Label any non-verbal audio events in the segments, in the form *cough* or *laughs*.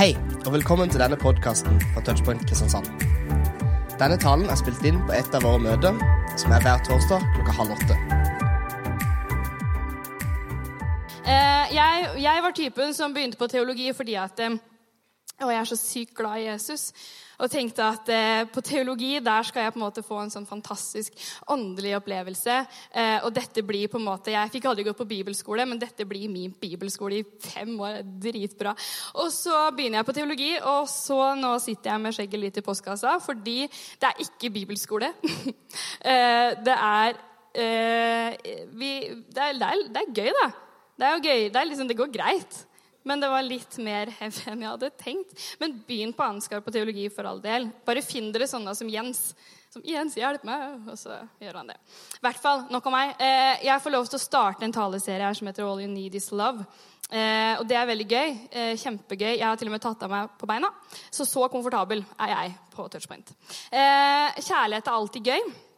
Hei, og velkommen til denne podkasten fra Touchpoint Kristiansand. Denne talen er spilt inn på et av våre møter, som er hver torsdag klokka halv åtte. Eh, jeg, jeg var typen som begynte på teologi fordi at eh, å, jeg er så sykt glad i Jesus. Og tenkte at eh, på teologi der skal jeg på en måte få en sånn fantastisk åndelig opplevelse. Eh, og dette blir på en måte, Jeg fikk aldri gått på bibelskole, men dette blir min bibelskole i fem år. Dritbra. Og så begynner jeg på teologi, og så nå sitter jeg med skjegget litt i postkassa fordi det er ikke bibelskole. *laughs* eh, det er eh, vi, det, er, det, er, det er gøy, da. Det er jo gøy. Det, er liksom, det går greit. Men det var litt mer heavy enn jeg hadde tenkt. Men begynn på Ansgar på teologi for all del. Bare finn dere sånne som Jens. Som 'Jens, hjelp meg!' Og så gjør han det. I hvert fall, nok om meg. Eh, jeg får lov til å starte en taleserie her som heter 'All You Need Is Love'. Eh, og det er veldig gøy. Eh, kjempegøy. Jeg har til og med tatt av meg på beina. Så så komfortabel er jeg på touchpoint. kjærlighet er alltid gøy.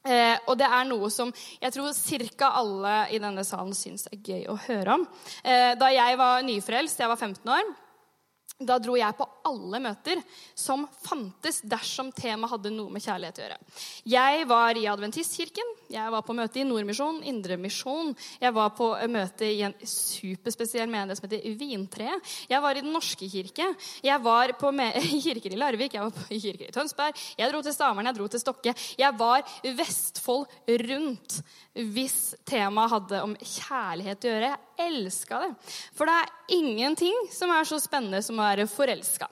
Eh, og det er noe som jeg tror ca. alle i denne salen syns er gøy å høre om. Eh, da jeg var nyfrelst, jeg var 15 år, da dro jeg på alle møter som fantes dersom temaet hadde noe med kjærlighet å gjøre. Jeg var i Adventistkirken, jeg var på møte i Nordmisjon, Indremisjon. Jeg var på møte i en superspesiell menighet som heter Vintreet. Jeg var i Den norske kirke. Jeg var på *laughs* kirker i Larvik, jeg var på kirker i Tønsberg. Jeg dro til Stavern, jeg dro til Stokke. Jeg var Vestfold rundt hvis temaet hadde om kjærlighet å gjøre. Jeg elska det. For det er ingenting som er så spennende som å være forelska.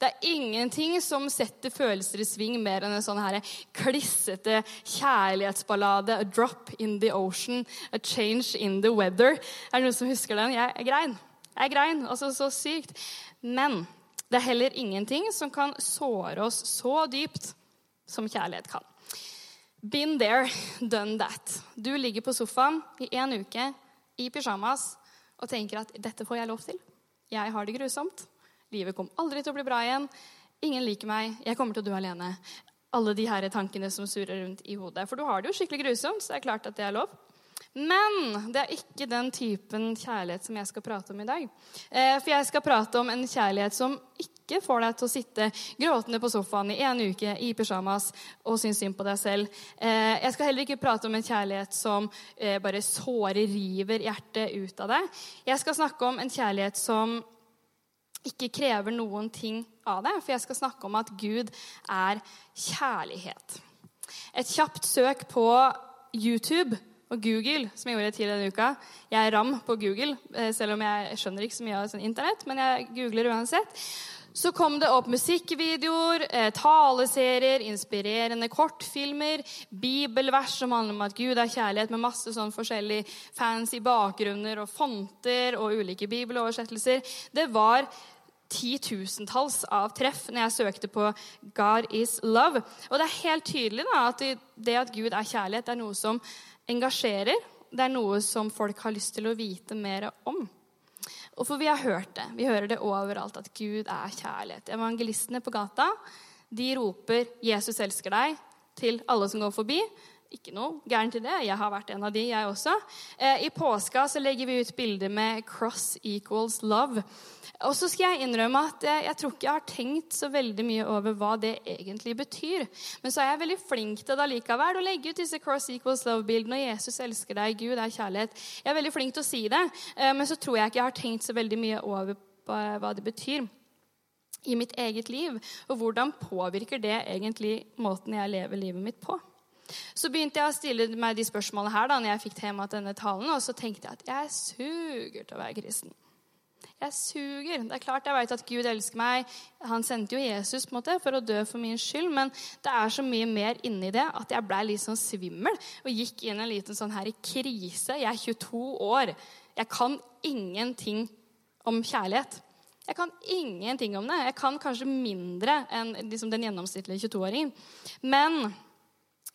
Det er ingenting som setter følelser i sving mer enn en sånn her klissete kjærlighetsballade. A drop in the ocean, a change in the weather. Er det noen som husker den? Jeg, er grein. Jeg er grein. Altså så sykt. Men det er heller ingenting som kan såre oss så dypt som kjærlighet kan. Been there, done that. Du ligger på sofaen i en uke i pysjamas og tenker at 'dette får jeg lov til'. Jeg har det grusomt. Livet kommer aldri til å bli bra igjen. Ingen liker meg. Jeg kommer til å dø alene. Alle de her tankene som surrer rundt i hodet. For du har det jo skikkelig grusomt, så det er klart at det er lov. Men det er ikke den typen kjærlighet som jeg skal prate om i dag. Eh, for jeg skal prate om en kjærlighet som ikke får deg til å sitte gråtende på sofaen i en uke i pysjamas og synes synd på deg selv. Eh, jeg skal heller ikke prate om en kjærlighet som eh, bare sårer, river hjertet ut av deg. Jeg skal snakke om en kjærlighet som ikke krever noen ting av deg, for jeg skal snakke om at Gud er kjærlighet. Et kjapt søk på YouTube og Google, som jeg gjorde tidligere denne uka. Jeg er ram på Google, eh, selv om jeg skjønner ikke så mye av sånn internett. Men jeg googler uansett. Så kom det opp musikkvideoer, eh, taleserier, inspirerende kortfilmer, bibelvers som handler om at Gud er kjærlighet, med masse sånn forskjellige fancy bakgrunner og fonter og ulike bibeloversettelser. Det var titusentalls av treff når jeg søkte på 'God is love'. Og det er helt tydelig da, at det at Gud er kjærlighet, det er noe som engasjerer. Det er noe som folk har lyst til å vite mer om. Og for vi har hørt det. Vi hører det overalt at Gud er kjærlighet. Evangelistene på gata de roper 'Jesus elsker deg' til alle som går forbi. Ikke noe gærent i det. Jeg har vært en av de, jeg også. Eh, I påska så legger vi ut bilder med 'cross equals love'. Og så skal jeg innrømme at jeg, jeg, tror ikke jeg har tenkt så veldig mye over hva det egentlig betyr. Men så er jeg veldig flink til det allikevel, å legge ut disse cross equals love-bildene. Og Jesus elsker deg, Gud er kjærlighet. Jeg er veldig flink til å si det, eh, men så tror jeg ikke jeg har tenkt så veldig mye over hva det betyr i mitt eget liv. Og hvordan påvirker det egentlig måten jeg lever livet mitt på? Så begynte jeg å stille meg de spørsmålene her da når jeg fikk tema til denne talen, og så tenkte jeg at jeg suger til å være kristen. Jeg suger. Det er klart jeg vet at Gud elsker meg. Han sendte jo Jesus på en måte for å dø for min skyld, men det er så mye mer inni det at jeg ble litt sånn svimmel og gikk inn en liten sånn her i krise. Jeg er 22 år. Jeg kan ingenting om kjærlighet. Jeg kan ingenting om det. Jeg kan kanskje mindre enn liksom den gjennomsnittlige 22-åringen. Men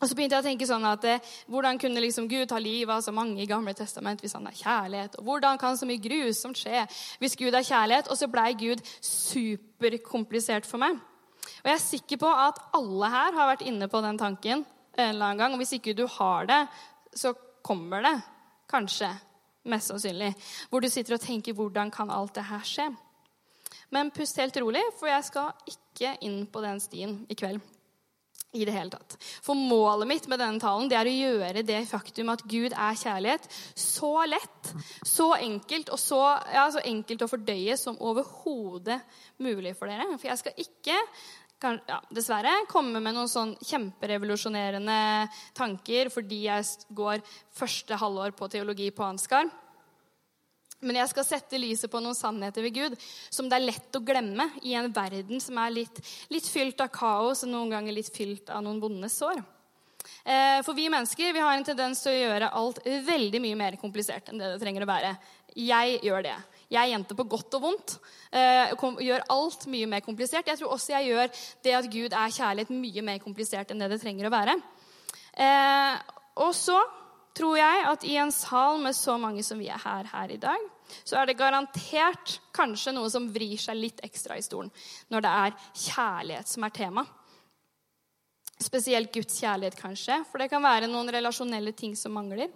og så begynte jeg å tenke sånn at eh, Hvordan kunne liksom Gud ta livet av så mange i Gamle testament hvis han er kjærlighet? Og hvordan kan så mye grusomt skje hvis Gud er kjærlighet? Og så blei Gud superkomplisert for meg. Og jeg er sikker på at alle her har vært inne på den tanken en eller annen gang. Og hvis ikke du har det, så kommer det kanskje, mest sannsynlig, hvor du sitter og tenker 'Hvordan kan alt det her skje?' Men pust helt rolig, for jeg skal ikke inn på den stien i kveld. I det hele tatt. For målet mitt med denne talen det er å gjøre det faktum at Gud er kjærlighet, så lett, så enkelt og så, ja, så enkelt å fordøye som overhodet mulig for dere. For jeg skal ikke kan, ja, dessverre komme med noen sånn kjemperevolusjonerende tanker fordi jeg går første halvår på teologi på Ansgar. Men jeg skal sette lyset på noen sannheter ved Gud som det er lett å glemme i en verden som er litt, litt fylt av kaos og noen ganger litt fylt av noen vonde sår. Eh, for vi mennesker vi har en tendens til å gjøre alt veldig mye mer komplisert enn det det trenger å være. Jeg gjør det. Jeg er jente på godt og vondt. Eh, gjør alt mye mer komplisert. Jeg tror også jeg gjør det at Gud er kjærlighet, mye mer komplisert enn det det trenger å være. Eh, og så tror jeg at i en sal med så mange som vi er her, her i dag, så er det garantert kanskje noe som vrir seg litt ekstra i stolen når det er kjærlighet som er tema. Spesielt Guds kjærlighet, kanskje, for det kan være noen relasjonelle ting som mangler.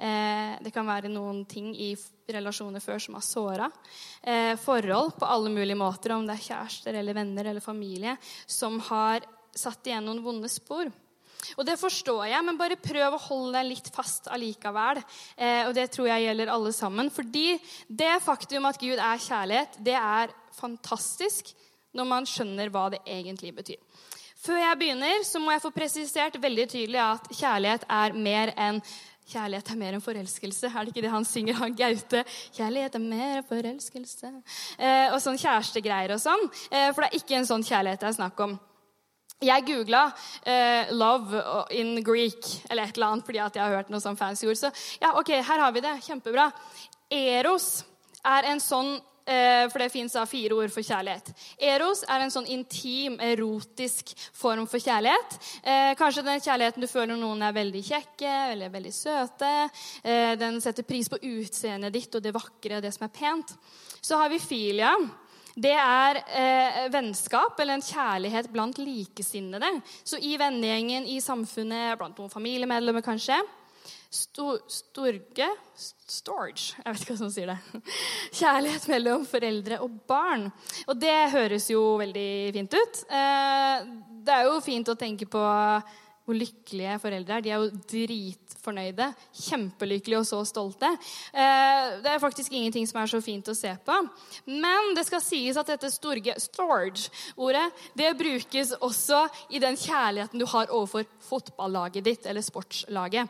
Eh, det kan være noen ting i relasjoner før som har såra. Eh, forhold på alle mulige måter, om det er kjærester eller venner eller familie, som har satt igjen noen vonde spor. Og det forstår jeg, men bare prøv å holde deg litt fast allikevel. Eh, og det tror jeg gjelder alle sammen. Fordi det faktum at Gud er kjærlighet, det er fantastisk når man skjønner hva det egentlig betyr. Før jeg begynner, så må jeg få presisert veldig tydelig at kjærlighet er mer enn Kjærlighet er mer enn forelskelse. Er det ikke det han synger, han Gaute? Kjærlighet er mer enn forelskelse. Eh, og sånn kjærestegreier og sånn. Eh, for det er ikke en sånn kjærlighet det er snakk om. Jeg googla eh, 'love in Greek' eller et eller annet fordi jeg har hørt noe sånn fancy ord. Så ja, ok, her har vi det. Kjempebra. Eros er en sånn eh, For det fins fire ord for kjærlighet. Eros er en sånn intim, erotisk form for kjærlighet. Eh, kanskje den kjærligheten du føler når noen er veldig kjekke eller veldig søte. Eh, den setter pris på utseendet ditt og det vakre og det som er pent. Så har vi filia det er eh, vennskap eller en kjærlighet blant likesinnede. Så i vennegjengen, i samfunnet, blant noen familiemedlemmer kanskje. Sto, storge Storge Jeg vet ikke hva som sier det. *laughs* Kjærlighet mellom foreldre og barn. Og det høres jo veldig fint ut. Eh, det er jo fint å tenke på hvor lykkelige foreldre er. De er jo dritfornøyde, kjempelykkelige og så stolte. Eh, det er faktisk ingenting som er så fint å se på. Men det skal sies at dette storage-ordet det brukes også i den kjærligheten du har overfor fotballaget ditt eller sportslaget.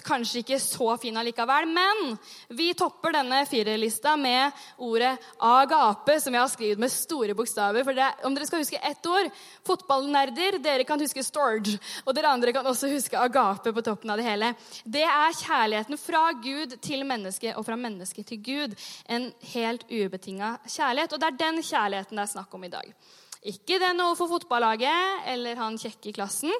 Kanskje ikke så fin allikevel, men vi topper denne firerlista med ordet agape, som jeg har skrevet med store bokstaver. For det, om dere skal huske ett ord Fotballnerder, dere kan huske storge. Og dere andre kan også huske agape på toppen av det hele. Det er kjærligheten fra Gud til menneske og fra menneske til Gud. En helt ubetinga kjærlighet. Og det er den kjærligheten det er snakk om i dag. Ikke den overfor fotballaget eller han kjekke i klassen.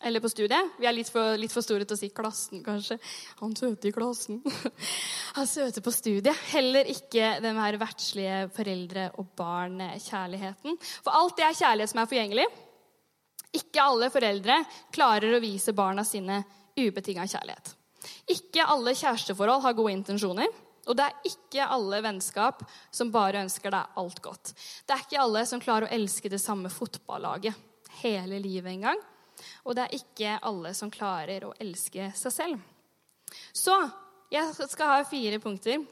Eller på studiet. Vi er litt for, litt for, store til å si klassen, kanskje. Han søte i klassen. *laughs* Han søte på studiet. Heller ikke den her verdslige foreldre- og barn-kjærligheten. For alt det er kjærlighet som er forgjengelig. Ikke alle foreldre klarer å vise barna sine ubetinga kjærlighet. Ikke alle kjæresteforhold har gode intensjoner. Og det er ikke alle vennskap som bare ønsker deg alt godt. Det er ikke alle som klarer å elske det samme fotballaget hele livet engang. Og det er ikke alle som klarer å elske seg selv. Så jeg skal ha fire punkter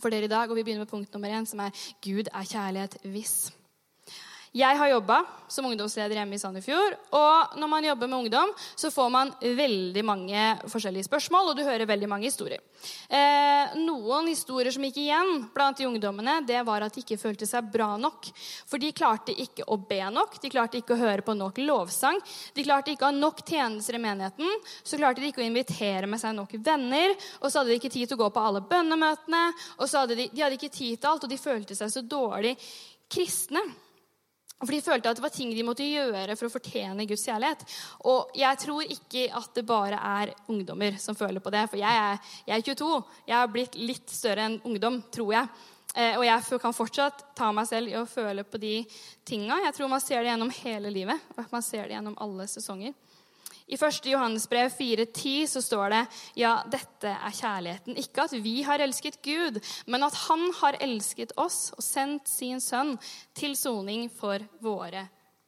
for dere i dag, og vi begynner med punkt nummer én, som er Gud er kjærlighet hvis. Jeg har jobba som ungdomsleder hjemme i Sandefjord. Og når man jobber med ungdom, så får man veldig mange forskjellige spørsmål, og du hører veldig mange historier. Eh, noen historier som gikk igjen blant de ungdommene, det var at de ikke følte seg bra nok. For de klarte ikke å be nok, de klarte ikke å høre på nok lovsang. De klarte ikke å ha nok tjenester i menigheten. Så klarte de ikke å invitere med seg nok venner. Og så hadde de ikke tid til å gå på alle bønnemøtene. Og så hadde de, de hadde ikke tid til alt, og de følte seg så dårlig kristne. For de følte at det var ting de måtte gjøre for å fortjene Guds kjærlighet. Og jeg tror ikke at det bare er ungdommer som føler på det. For jeg er, jeg er 22. Jeg har blitt litt større enn ungdom, tror jeg. Eh, og jeg kan fortsatt ta meg selv i å føle på de tinga. Jeg tror man ser det gjennom hele livet. Man ser det gjennom alle sesonger. I 1. Johannesbrev 4,10 så står det ja, dette er kjærligheten. Ikke at vi har elsket Gud, men at Han har elsket oss og sendt sin sønn til soning for våre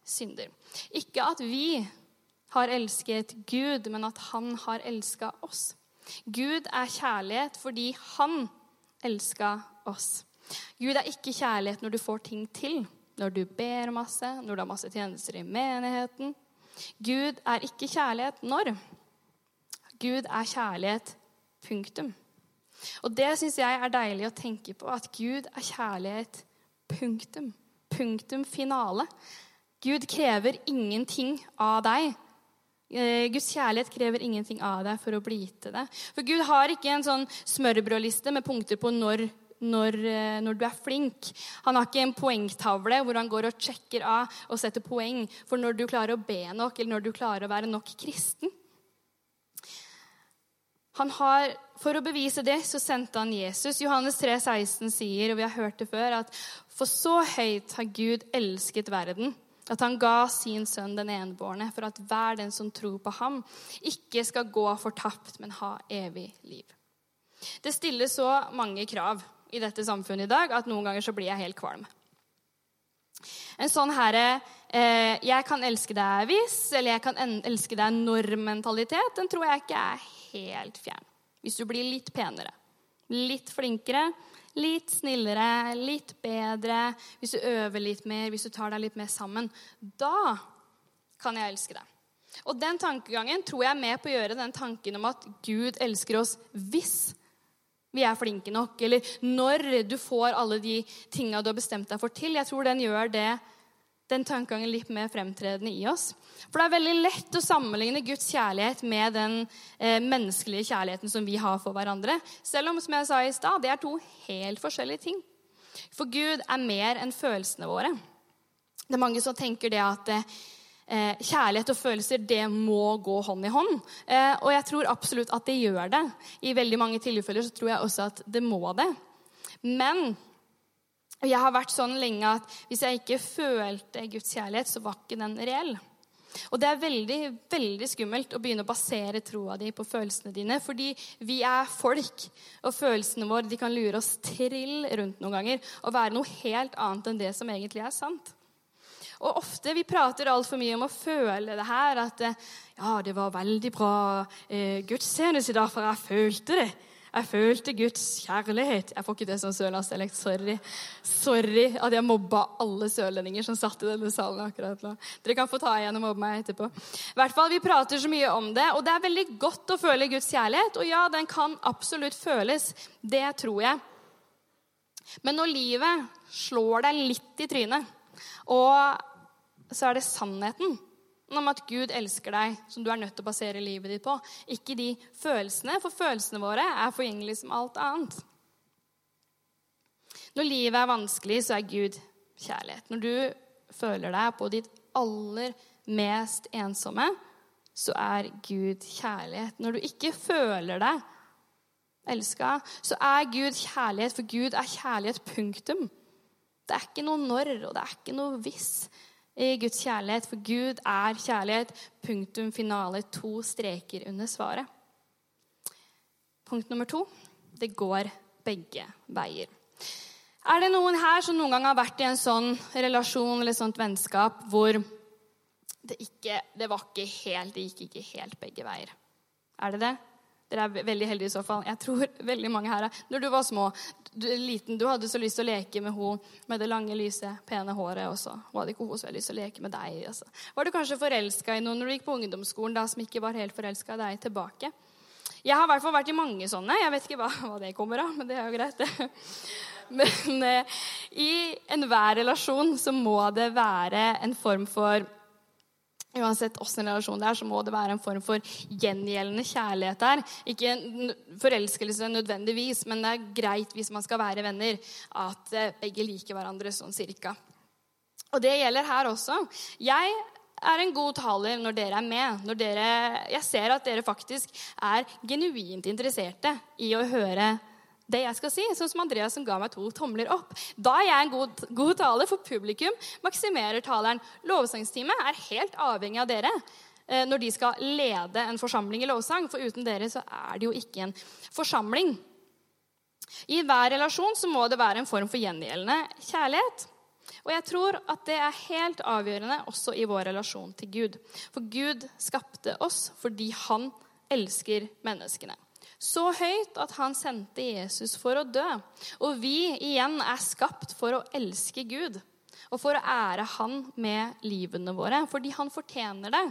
synder. Ikke at vi har elsket Gud, men at Han har elska oss. Gud er kjærlighet fordi Han elska oss. Gud er ikke kjærlighet når du får ting til, når du ber masse, når du har masse tjenester i menigheten. Gud er ikke kjærlighet når. Gud er kjærlighet, punktum. Og det syns jeg er deilig å tenke på, at Gud er kjærlighet, punktum. Punktum finale. Gud krever ingenting av deg. Eh, Guds kjærlighet krever ingenting av deg for å bli til det. For Gud har ikke en sånn smørbrødliste med punkter på når når, eh, når, du er flink. Han har ikke en poengtavle hvor han går og sjekker av og setter poeng for når du klarer å be nok, eller når du klarer å være nok kristen. Har, For å bevise det så sendte han Jesus. Johannes 3, 16 sier, og vi har hørt det før, at for så høyt har Gud elsket verden at han ga sin sønn den enbårne, for at hver den som tror på ham, ikke skal gå fortapt, men ha evig liv. Det stiller så mange krav i dette samfunnet i dag at noen ganger så blir jeg helt kvalm. En sånn herre eh, 'jeg kan elske deg hvis', eller 'jeg kan elske deg når'-mentalitet, den tror jeg ikke er helt fjern. Hvis du blir litt penere, litt flinkere, litt snillere, litt bedre, hvis du øver litt mer, hvis du tar deg litt mer sammen, da kan jeg elske deg. Og den tankegangen tror jeg er med på å gjøre den tanken om at Gud elsker oss hvis vi er flinke nok, eller når du får alle de tinga du har bestemt deg for til. Jeg tror den gjør det, den tankegangen litt mer fremtredende i oss. For det er veldig lett å sammenligne Guds kjærlighet med den eh, menneskelige kjærligheten som vi har for hverandre. Selv om, som jeg sa i stad, det er to helt forskjellige ting. For Gud er mer enn følelsene våre. Det er mange som tenker det at eh, kjærlighet og følelser det må gå hånd i hånd. Eh, og jeg tror absolutt at det gjør det. I veldig mange tilfeller så tror jeg også at det må det. Men jeg har vært sånn lenge at hvis jeg ikke følte Guds kjærlighet, så var ikke den reell. Og det er veldig veldig skummelt å begynne å basere troa di på følelsene dine. Fordi vi er folk, og følelsene våre de kan lure oss trill rundt noen ganger og være noe helt annet enn det som egentlig er sant. Og ofte vi prater altfor mye om å føle det her. At ja, det var veldig bra eh, gudstjeneste i dag, for jeg følte det. Jeg følte Guds kjærlighet. Jeg får ikke det som sørlandsdialekt. Sorry. Sorry at jeg mobba alle sørlendinger som satt i denne salen akkurat nå. Dere kan få ta igjen og mobbe meg etterpå. I hvert fall, Vi prater så mye om det, og det er veldig godt å føle Guds kjærlighet. Og ja, den kan absolutt føles. Det tror jeg. Men når livet slår deg litt i trynet, og så er det sannheten om at Gud elsker deg, som du er nødt til å basere livet ditt på. Ikke de følelsene, for følelsene våre er forgjengelige som alt annet. Når livet er vanskelig, så er Gud kjærlighet. Når du føler deg på ditt aller mest ensomme, så er Gud kjærlighet. Når du ikke føler deg elska, så er Gud kjærlighet, for Gud er kjærlighet. Punktum. Det er ikke noe når, og det er ikke noe hvis i Guds kjærlighet, for Gud er kjærlighet. Punktum finale. To streker under svaret. Punkt nummer to det går begge veier. Er det noen her som noen gang har vært i en sånn relasjon eller sånt vennskap hvor det ikke det var ikke helt, det gikk ikke helt begge veier? Er det det? Dere er veldig heldige i så fall. Jeg tror *laughs* veldig mange her er Når du var små, du, liten, du hadde så lyst til å leke med hun med det lange, lyse, pene håret også. Hun hadde ikke hun så lyst til å leke med deg. Altså. Var du kanskje forelska i noen når du gikk på ungdomsskolen da, som ikke var helt forelska i deg tilbake? Jeg har i hvert fall vært i mange sånne. Jeg vet ikke hva, *laughs* hva det kommer av, men det er jo greit, det. *laughs* Men eh, i enhver relasjon så må det være en form for Uansett åssen relasjon det er, så må det være en form for gjengjeldende kjærlighet der. Ikke forelskelse nødvendigvis, men det er greit hvis man skal være venner, at eh, begge liker hverandre sånn cirka. Og det gjelder her også. Jeg er en god taler når dere er med. Når dere, jeg ser at dere faktisk er genuint interesserte i å høre det jeg skal si, sånn som Andreas som ga meg to tomler opp. Da er jeg en god, god taler, for publikum maksimerer taleren. Lovsangsteamet er helt avhengig av dere. eh, når de skal lede en forsamling i lovsang. For uten dere så er det jo ikke en forsamling. I hver relasjon så må det være en form for gjengjeldende kjærlighet. Og jeg tror at det er helt avgjørende også i vår relasjon til Gud. For Gud skapte oss fordi han elsker menneskene. Så høyt at han sendte Jesus for å dø. Og vi igjen er skapt for å elske Gud og for å ære Han med livene våre. Fordi han fortjener det.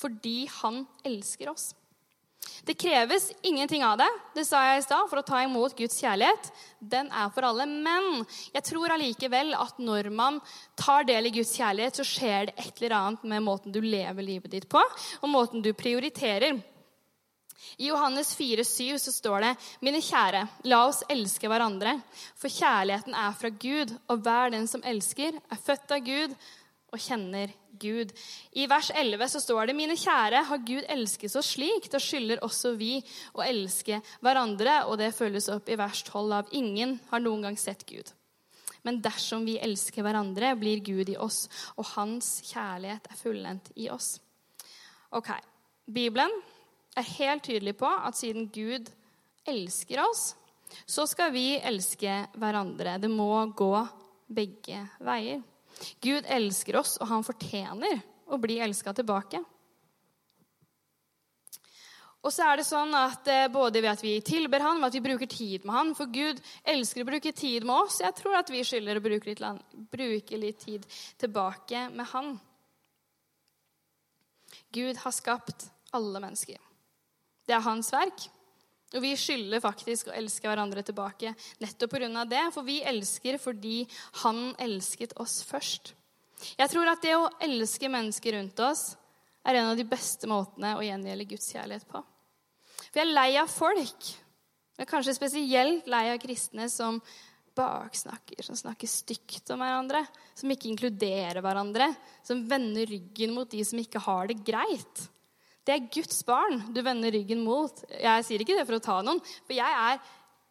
Fordi han elsker oss. Det kreves ingenting av det, det sa jeg i stad, for å ta imot Guds kjærlighet. Den er for alle. Men jeg tror allikevel at når man tar del i Guds kjærlighet, så skjer det et eller annet med måten du lever livet ditt på, og måten du prioriterer. I Johannes 4,7 så står det.: Mine kjære, la oss elske hverandre, for kjærligheten er fra Gud, og hver den som elsker, er født av Gud og kjenner Gud. I vers 11 så står det.: Mine kjære, har Gud elsket oss slik, da skylder også vi å elske hverandre. Og det følges opp i vers 12 av ingen har noen gang sett Gud. Men dersom vi elsker hverandre, blir Gud i oss, og hans kjærlighet er fullendt i oss. Ok, Bibelen er helt tydelig på at siden Gud elsker oss, så skal vi elske hverandre. Det må gå begge veier. Gud elsker oss, og han fortjener å bli elska tilbake. Og så er det sånn at eh, Både ved at vi tilber han, ved at vi bruker tid med han For Gud elsker å bruke tid med oss. Jeg tror at vi skylder å bruke litt, bruke litt tid tilbake med han. Gud har skapt alle mennesker. Det er hans verk. Og vi skylder faktisk å elske hverandre tilbake nettopp pga. det. For vi elsker fordi han elsket oss først. Jeg tror at det å elske mennesker rundt oss er en av de beste måtene å gjengjelde Guds kjærlighet på. Jeg er lei av folk. Er kanskje spesielt lei av kristne som baksnakker, som snakker stygt om hverandre, som ikke inkluderer hverandre, som vender ryggen mot de som ikke har det greit. Det er Guds barn du vender ryggen mot. Jeg sier ikke det for å ta noen, for jeg er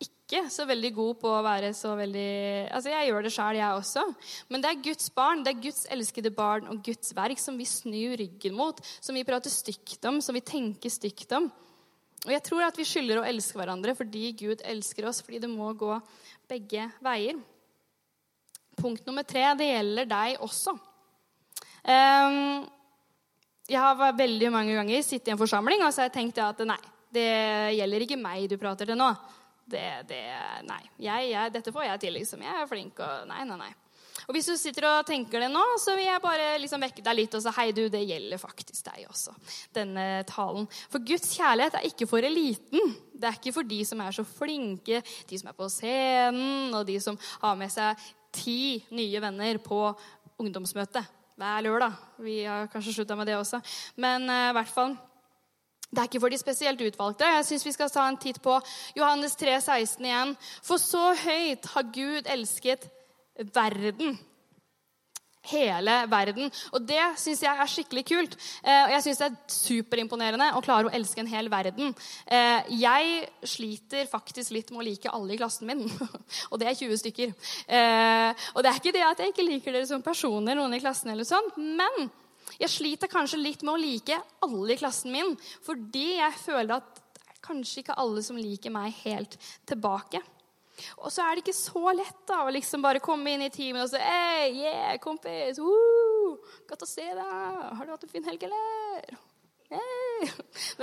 ikke så veldig god på å være så veldig Altså, jeg gjør det sjøl, jeg også. Men det er Guds barn, det er Guds elskede barn og Guds verk som vi snur ryggen mot, som vi prater stygt om, som vi tenker stygt om. Og jeg tror at vi skylder å elske hverandre fordi Gud elsker oss, fordi det må gå begge veier. Punkt nummer tre, det gjelder deg også. Um, jeg har veldig mange ganger sittet i en forsamling og så har jeg tenkt at nei, det gjelder ikke meg du prater til nå. Det, det, nei, jeg, jeg, dette får jeg til, liksom. Jeg er flink og Nei, nei, nei. Og hvis du sitter og tenker det nå, så vil jeg bare liksom vekke deg litt og si hei, du, det gjelder faktisk deg også, denne talen. For Guds kjærlighet er ikke for eliten. Det er ikke for de som er så flinke, de som er på scenen, og de som har med seg ti nye venner på ungdomsmøte hver lørdag. Vi har kanskje slutta med det også. Men uh, i hvert fall det er ikke for de spesielt utvalgte. Jeg syns vi skal ta en titt på Johannes 3, 16 igjen. For så høyt har Gud elsket verden hele verden. Og det syns jeg er skikkelig kult. Eh, og jeg syns det er superimponerende å klare å elske en hel verden. Eh, jeg sliter faktisk litt med å like alle i klassen min. *laughs* og det er 20 stykker. Eh, og det er ikke det at jeg ikke liker dere som personer, noen i klassen eller sånn, men jeg sliter kanskje litt med å like alle i klassen min fordi jeg føler at det er kanskje ikke alle som liker meg helt tilbake. Og så er det ikke så lett da, å liksom bare komme inn i teamet og si Hei, yeah, kompis! Uh, godt å se deg! Har du hatt en fin helg, eller? Hey.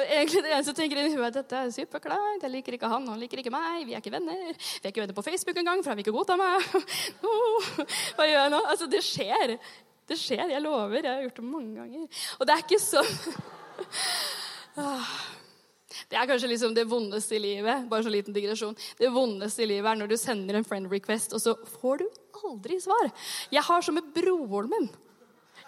er egentlig det eneste tenker i huet, dette er superkleint. Jeg liker ikke han, han liker ikke meg. Vi er ikke venner. Vi er ikke venner på Facebook engang, for han vil ikke godta meg. *laughs* Hva gjør jeg nå? Altså, det skjer. Det skjer, jeg lover. Jeg har gjort det mange ganger. Og det er ikke sånn. *laughs* Det er kanskje liksom det vondeste i livet. bare så liten digresjon. Det vondeste i livet er når du sender en friend request, og så får du aldri svar. Jeg har som med broren min.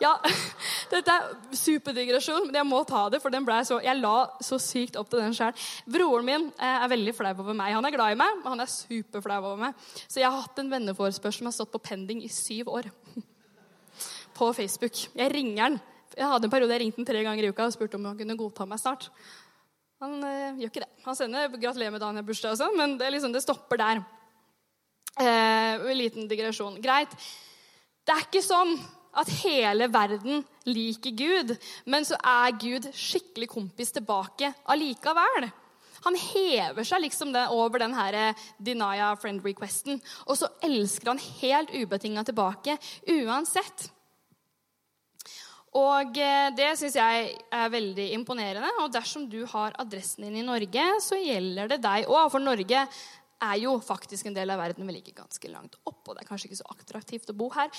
Ja, *laughs* Dette er superdigresjon, men jeg må ta det, for så, jeg la så sykt opp til den sjøl. Broren min eh, er veldig flau over meg. Han er glad i meg, men han er superflau over meg. Så jeg har hatt en venneforespørsel som har stått på pending i syv år. *laughs* På Facebook. Jeg ringer han. Jeg hadde en periode jeg ringte han tre ganger i uka og spurte om han kunne godta meg snart. Han øh, gjør ikke det. Han sender 'gratulerer med dagen, jeg bursdag' og sånn, men det, liksom, det, stopper der. Eh, en liten digresjon. Greit. Det er ikke sånn at hele verden liker Gud, men så er Gud skikkelig kompis tilbake allikevel. Han hever seg liksom over den her eh, denia friend requesten, og så elsker han helt ubetinga tilbake uansett. Og eh, det syns jeg er veldig imponerende. Og dersom du har adressen din i Norge, så gjelder det deg òg. For Norge er jo faktisk en del av verden vi ligger ganske langt opp, og det er kanskje ikke så attraktivt å bo her.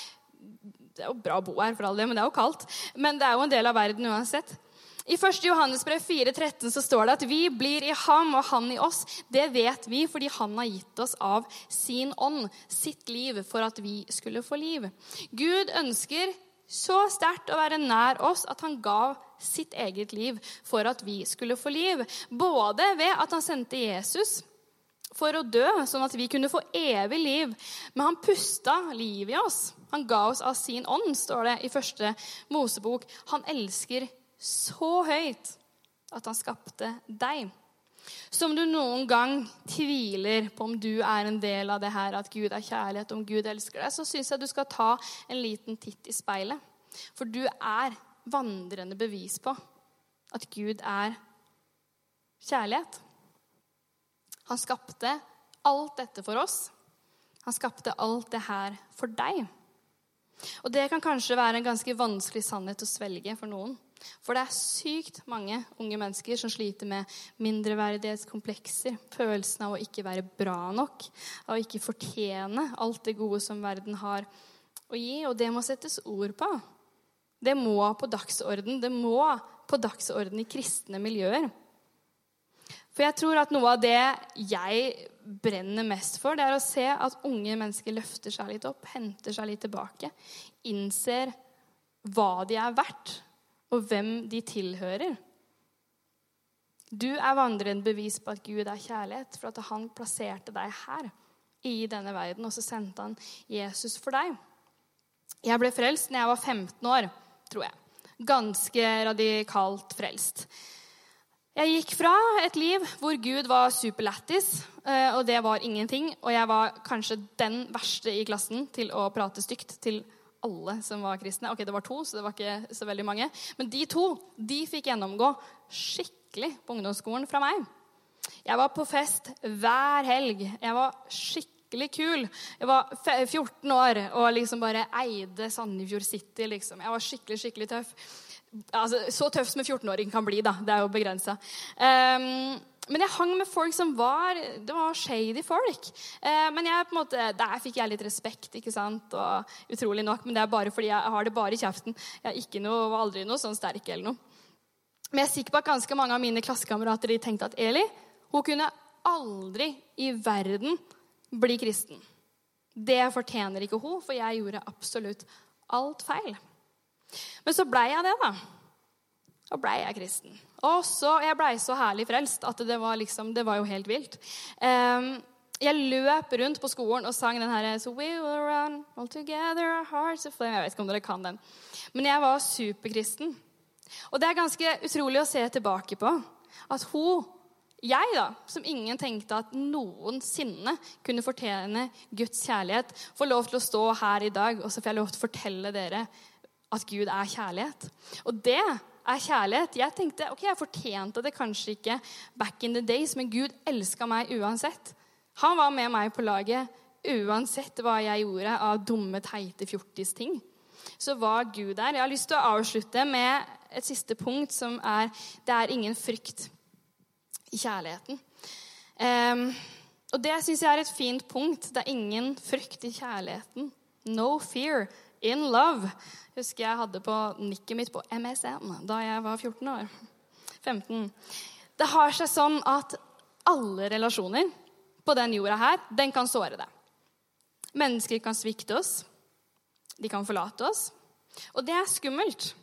Det er jo bra å bo her, for all det, men det er jo kaldt. Men det er jo en del av verden uansett. I 1. Johannesbrev 4,13 så står det at vi blir i ham og han i oss. Det vet vi fordi han har gitt oss av sin ånd, sitt liv, for at vi skulle få liv. Gud ønsker så sterkt å være nær oss at han gav sitt eget liv for at vi skulle få liv. Både ved at han sendte Jesus for å dø, sånn at vi kunne få evig liv. Men han pusta liv i oss. Han ga oss av sin ånd, står det i første Mosebok. Han elsker så høyt at han skapte deg. Så om du noen gang tviler på om du er en del av det her, at Gud er kjærlighet, om Gud elsker deg, så syns jeg du skal ta en liten titt i speilet. For du er vandrende bevis på at Gud er kjærlighet. Han skapte alt dette for oss. Han skapte alt det her for deg. Og det kan kanskje være en ganske vanskelig sannhet å svelge for noen. For det er sykt mange unge mennesker som sliter med mindreverdighetskomplekser, følelsen av å ikke være bra nok, av å ikke fortjene alt det gode som verden har å gi. Og det må settes ord på. Det må på dagsorden. Det må på dagsorden i kristne miljøer. For jeg tror at noe av det jeg brenner mest for, det er å se at unge mennesker løfter seg litt opp, henter seg litt tilbake, innser hva de er verdt, og hvem de tilhører. Du er vandrende bevis på at Gud er kjærlighet, for at han plasserte deg her i denne verden, og så sendte han Jesus for deg. Jeg ble frelst når jeg var 15 år, tror jeg. Ganske radikalt frelst. Jeg gikk fra et liv hvor Gud var superlættis, eh, og det var ingenting. Og jeg var kanskje den verste i klassen til å prate stygt til alle som var kristne. Ok, det var to, så det var ikke så veldig mange. Men de to de fikk gjennomgå skikkelig på ungdomsskolen fra meg. Jeg var på fest hver helg. Jeg var skikkelig kul. Jeg var 14 år og liksom bare eide Sandefjord City. liksom. Jeg var skikkelig, skikkelig tøff altså, Så tøff som en 14-åring kan bli, da. Det er jo begrensa. Um, ehm, men jeg hang med folk som var det var shady folk. Eh, men jeg, måte, der fikk jeg litt respekt, ikke sant? Og, utrolig nok, men det er bare fordi jeg har det bare i kjeften. Jeg noe, var aldri noe sånn sterk eller noe. Men jeg er sikker på at ganske mange av mine klassekamerater tenkte at Eli hun kunne aldri i verden bli kristen. Det fortjener ikke hun, for jeg gjorde absolutt alt feil. Men så blei jeg det, da. Og blei jeg kristen. Og så, Jeg blei så herlig frelst at det var, liksom, det var jo helt vilt. Um, jeg løp rundt på skolen og sang den her So we will run all together, our hearts of. Jeg vet ikke om dere kan den. Men jeg var superkristen. Og det er ganske utrolig å se tilbake på. At hun, jeg, da, som ingen tenkte at noensinne kunne fortjene Guds kjærlighet, får lov til å stå her i dag, og så får jeg lov til å fortelle dere at Gud er kjærlighet. Og det er kjærlighet. Jeg tenkte ok, jeg fortjente det kanskje ikke back in the days, men Gud elska meg uansett. Han var med meg på laget uansett hva jeg gjorde av dumme, teite fjortis-ting. Så var Gud der. Jeg har lyst til å avslutte med et siste punkt, som er det er ingen frykt i kjærligheten. Um, og det syns jeg er et fint punkt. Det er ingen frykt i kjærligheten. No fear in love husker jeg hadde på nikket mitt på MSN da jeg var 14 år. 15. Det har seg sånn at alle relasjoner på den jorda her, den kan såre deg. Mennesker kan svikte oss. De kan forlate oss. Og det er skummelt.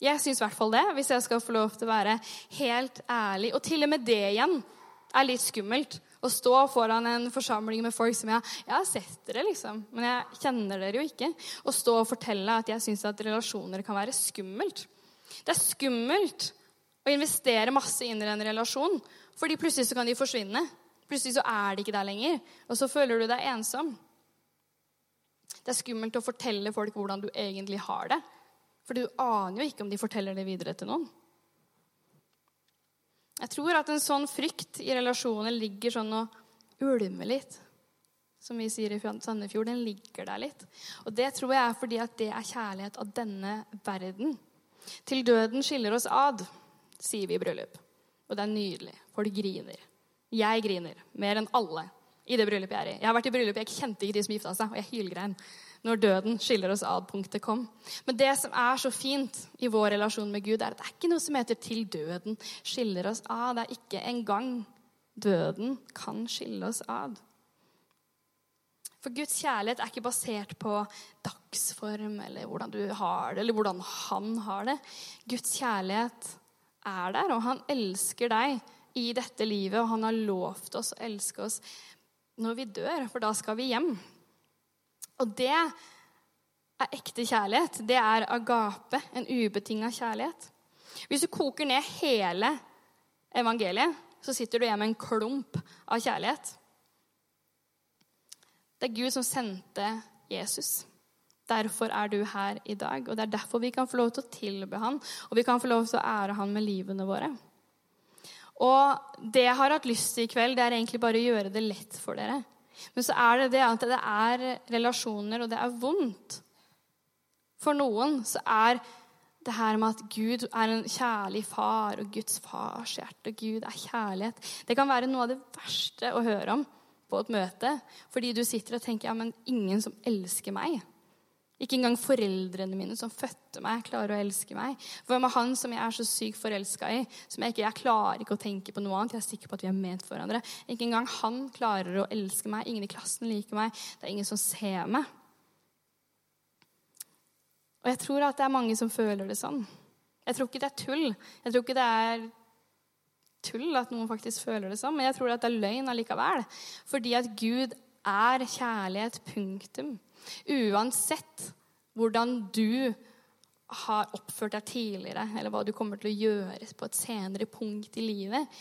Jeg syns i hvert fall det, hvis jeg skal få lov til å være helt ærlig. Og til og med det igjen er litt skummelt. Å stå foran en forsamling med folk som jeg, jeg har sett dere, liksom, men jeg kjenner dere jo ikke. Å stå og fortelle at jeg syns at relasjoner kan være skummelt. Det er skummelt å investere masse inn i en relasjon, fordi plutselig så kan de forsvinne. Plutselig så er de ikke der lenger, og så føler du deg ensom. Det er skummelt å fortelle folk hvordan du egentlig har det. For du aner jo ikke om de forteller det videre til noen. Jeg tror at en sånn frykt i relasjoner ligger sånn og ulmer litt. Som vi sier i Sandefjord. Den ligger der litt. Og det tror jeg er fordi at det er kjærlighet av denne verden. Til døden skiller oss ad, sier vi i bryllup. Og det er nydelig. Folk griner. Jeg griner mer enn alle i det bryllupet jeg er i. Jeg har vært i bryllup, jeg kjente ikke de som gifta seg, og jeg hylgrein når døden skiller oss ad-punktet kom. Men det som er så fint i vår relasjon med Gud, er at det er ikke noe som heter 'til døden skiller oss ad'. Det er ikke engang døden kan skille oss ad. For Guds kjærlighet er ikke basert på dagsform eller hvordan du har det, eller hvordan han har det. Guds kjærlighet er der, og han elsker deg i dette livet, og han har lovt oss å elske oss når vi dør, for da skal vi hjem. Og det er ekte kjærlighet. Det er agape, en ubetinga kjærlighet. Hvis du koker ned hele evangeliet, så sitter du igjen med en klump av kjærlighet. Det er Gud som sendte Jesus. Derfor er du her i dag. Og det er derfor vi kan få lov til å tilbe han, og vi kan få lov til å ære han med livene våre. Og det jeg har hatt lyst til i kveld, det er egentlig bare å gjøre det lett for dere. Men så er det det at det er relasjoner, og det er vondt. For noen så er det her med at Gud er en kjærlig far, og Guds fars hjerte, og Gud er kjærlighet Det kan være noe av det verste å høre om på et møte, fordi du sitter og tenker ja, men ingen som elsker meg. Ikke engang foreldrene mine som fødte meg, klarer å elske meg. For er han som jeg er så sykt forelska i, som jeg ikke jeg klarer ikke å tenke på noe annet, jeg er sikker på at vi er ment for hverandre, ikke engang han klarer å elske meg. Ingen i klassen liker meg. Det er ingen som ser meg. Og jeg tror at det er mange som føler det sånn. Jeg tror ikke det er tull. Jeg tror ikke det er tull at noen faktisk føler det sånn, men jeg tror at det er løgn allikevel. Fordi at Gud er kjærlighet. Punktum. Uansett hvordan du har oppført deg tidligere, eller hva du kommer til å gjøre på et senere punkt i livet.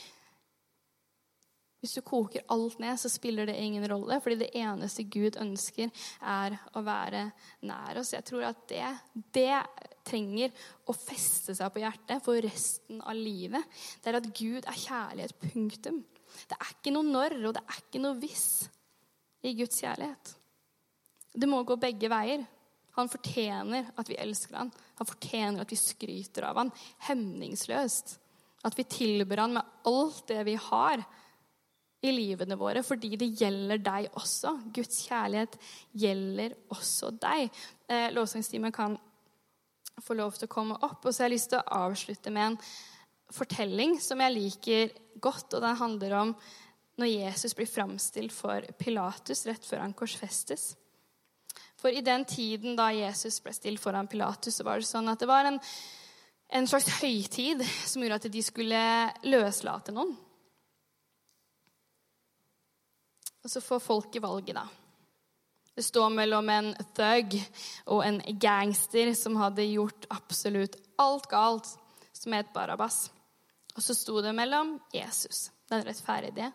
Hvis du koker alt ned, så spiller det ingen rolle, fordi det eneste Gud ønsker, er å være nær oss. Jeg tror at det, det trenger å feste seg på hjertet for resten av livet. Det er at Gud er kjærlighet. Punktum. Det er ikke noe når, og det er ikke noe hvis i Guds kjærlighet. Det må gå begge veier. Han fortjener at vi elsker han. Han fortjener at vi skryter av han hemningsløst. At vi tilber han med alt det vi har i livene våre, fordi det gjelder deg også. Guds kjærlighet gjelder også deg. Eh, Lovsangstimen kan få lov til å komme opp. Og så har jeg lyst til å avslutte med en fortelling som jeg liker godt. Og den handler om når Jesus blir framstilt for Pilatus rett før han korsfestes. For i den tiden da Jesus ble stilt foran Pilatus, så var det sånn at det var en, en slags høytid som gjorde at de skulle løslate noen. Og så får folket valget, da. Det står mellom en thug og en gangster som hadde gjort absolutt alt galt, som het Barabas. Og så sto det mellom Jesus, den rettferdige,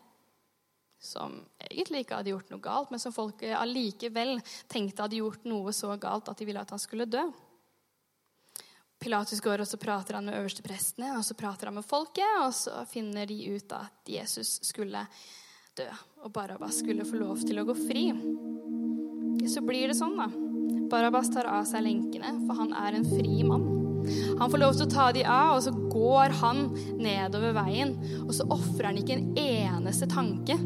som egentlig ikke hadde gjort noe galt, men som folk allikevel tenkte hadde gjort noe så galt at de ville at han skulle dø. Pilatus går og så prater han med øversteprestene og så prater han med folket, og så finner de ut at Jesus skulle dø, og Barabas skulle få lov til å gå fri. Så blir det sånn, da. Barabas tar av seg lenkene, for han er en fri mann. Han får lov til å ta de av, og så går han nedover veien. Og så ofrer han ikke en eneste tanke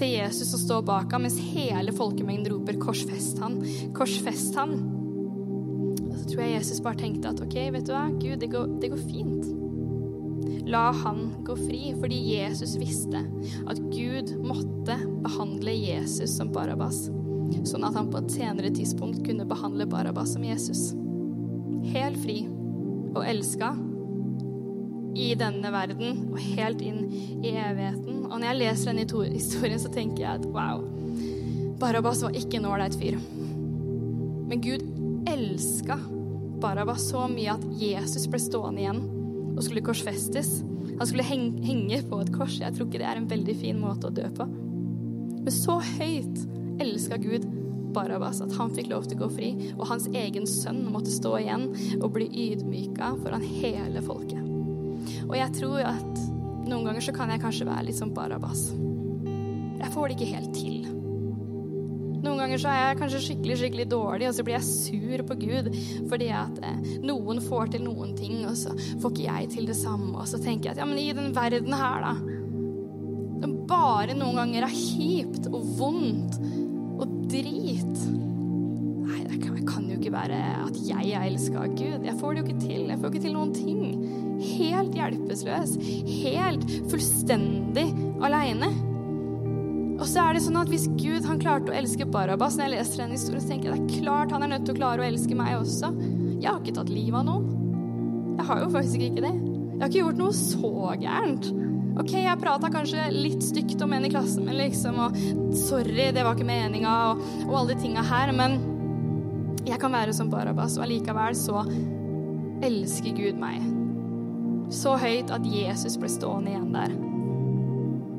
til Jesus og står bak ham, mens hele folkemengden roper 'korsfest han', 'korsfest han'. Og så tror jeg Jesus bare tenkte at ok, vet du hva, Gud, det går, det går fint. La han gå fri, fordi Jesus visste at Gud måtte behandle Jesus som Barabas, sånn at han på et senere tidspunkt kunne behandle Barabas som Jesus. Helt fri og elska i denne verden og helt inn i evigheten. Og når jeg leser denne historien, så tenker jeg at wow, Barabas var ikke en ålreit fyr. Men Gud elska Barabas så mye at Jesus ble stående igjen og skulle korsfestes. Han skulle henge på et kors. Jeg tror ikke det er en veldig fin måte å dø på. Men så høyt elska Gud Barabbas, at han fikk lov til å gå fri, og hans egen sønn måtte stå igjen og bli ydmyka foran hele folket. Og jeg tror at noen ganger så kan jeg kanskje være litt som Barabbas. Jeg får det ikke helt til. Noen ganger så er jeg kanskje skikkelig skikkelig dårlig, og så blir jeg sur på Gud fordi at eh, noen får til noen ting, og så får ikke jeg til det samme. Og så tenker jeg at ja, men i den verden her, da Som bare noen ganger er kjipt og vondt og drit. Nei, det kan, kan jo ikke være at jeg er elska av Gud. Jeg får det jo ikke til. Jeg får ikke til noen ting. Helt hjelpeløs. Helt fullstendig aleine. Og så er det sånn at Hvis Gud han klarte å elske Barabas, når jeg leser den historien, så tenker jeg det er klart han er nødt til å klare å elske meg også. Jeg har ikke tatt livet av noen. Jeg har jo faktisk ikke det. Jeg har ikke gjort noe så gærent. Ok, jeg prata kanskje litt stygt om en i klassen min, liksom, og sorry, det var ikke meninga, og, og alle de tinga her, men jeg kan være som Barabas, og allikevel så elsker Gud meg. Så høyt at Jesus ble stående igjen der.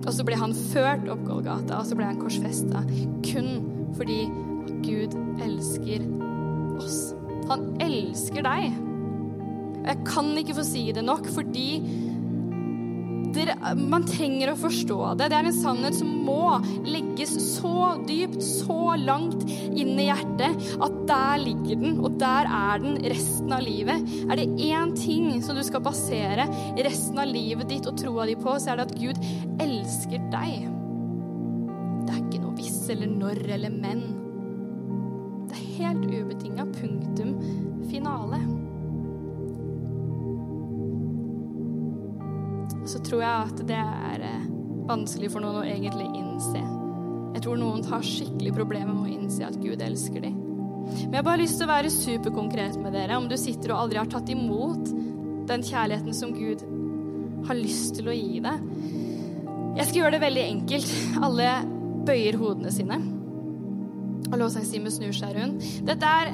Og så ble han ført opp Golgata, og så ble han korsfesta. Kun fordi Gud elsker oss. Han elsker deg. Og jeg kan ikke få si det nok, fordi man trenger å forstå det. Det er en sannhet som må legges så dypt, så langt inn i hjertet, at der ligger den, og der er den resten av livet. Er det én ting som du skal basere resten av livet ditt og troa di på, så er det at Gud elsker deg. Det er ikke noe hvis eller når eller men. Det er helt ubetinga punktum finale. Så tror jeg at det er eh, vanskelig for noen å egentlig innse. Jeg tror noen har skikkelig problemer med å innse at Gud elsker dem. Men jeg har bare lyst til å være superkonkret med dere. Om du sitter og aldri har tatt imot den kjærligheten som Gud har lyst til å gi deg. Jeg skal gjøre det veldig enkelt. Alle bøyer hodene sine. Og lovsangstimen snur seg rundt. Dette er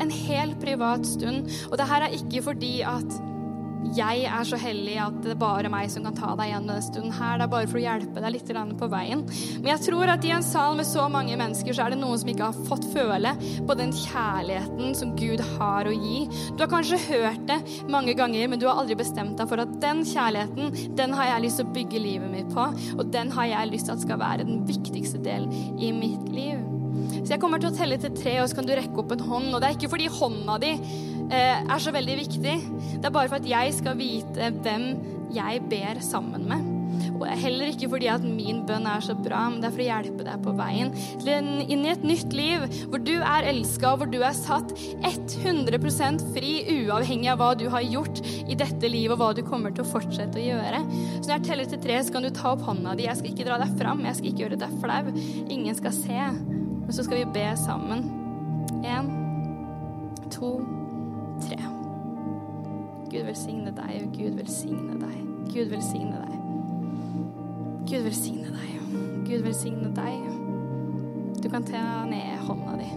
en helt privat stund, og det her er ikke fordi at jeg er så hellig at det er bare meg som kan ta deg igjen denne stunden her. Det er bare for å hjelpe deg litt på veien. Men jeg tror at i en sal med så mange mennesker, så er det noen som ikke har fått føle på den kjærligheten som Gud har å gi. Du har kanskje hørt det mange ganger, men du har aldri bestemt deg for at den kjærligheten, den har jeg lyst til å bygge livet mitt på, og den har jeg lyst til at skal være den viktigste delen i mitt liv. Så jeg kommer til å telle til tre, og så kan du rekke opp en hånd. Og det er ikke fordi hånda di er så veldig viktig. Det er bare for at jeg skal vite hvem jeg ber sammen med. Og heller ikke fordi at min bønn er så bra, men det er for å hjelpe deg på veien inn i et nytt liv hvor du er elska, og hvor du er satt 100% fri, uavhengig av hva du har gjort i dette livet, og hva du kommer til å fortsette å gjøre. Så når jeg teller til tre, så kan du ta opp hånda di. Jeg skal ikke dra deg fram, jeg skal ikke gjøre deg flau. Ingen skal se. Og så skal vi be sammen. Én, to, tre. Gud velsigne deg, og Gud velsigne deg. Gud velsigne deg. Gud velsigne deg. Gud velsigne deg. Du kan ta ned hånda di.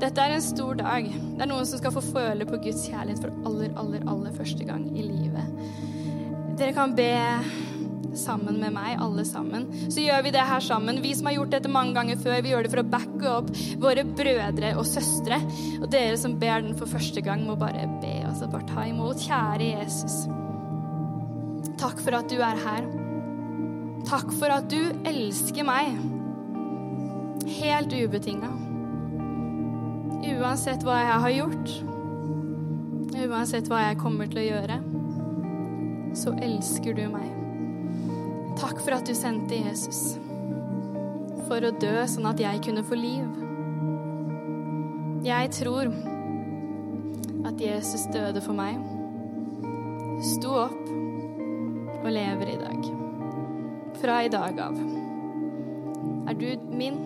Dette er en stor dag. Det er noen som skal få føle på Guds kjærlighet for aller, aller, aller første gang i livet. Dere kan be sammen med meg, alle sammen. Så gjør vi det her sammen. Vi som har gjort dette mange ganger før, vi gjør det for å backe opp våre brødre og søstre. Og dere som ber den for første gang, må bare be oss og bare ta imot. Kjære Jesus. Takk for at du er her. Takk for at du elsker meg. Helt ubetinga. Uansett hva jeg har gjort, uansett hva jeg kommer til å gjøre, så elsker du meg. Takk for at du sendte Jesus for å dø sånn at jeg kunne få liv. Jeg tror at Jesus døde for meg, sto opp og lever i dag. Fra i dag av er du min,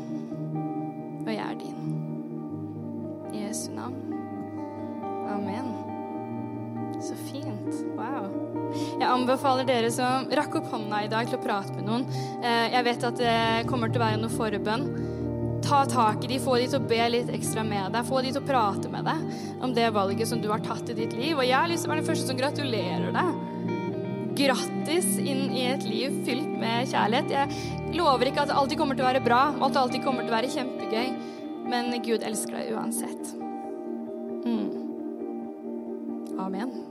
anbefaler dere som rakk opp hånda i dag, til å prate med noen. Eh, jeg vet at det kommer til å være noe forbønn. Ta tak i de, få de til å be litt ekstra med deg. Få de til å prate med deg om det valget som du har tatt i ditt liv. Og jeg har lyst til å være den første som gratulerer deg. Grattis inn i et liv fylt med kjærlighet. Jeg lover ikke at det alltid kommer til å være bra, og at det alltid kommer til å være kjempegøy. Men Gud elsker deg uansett. Mm. Amen.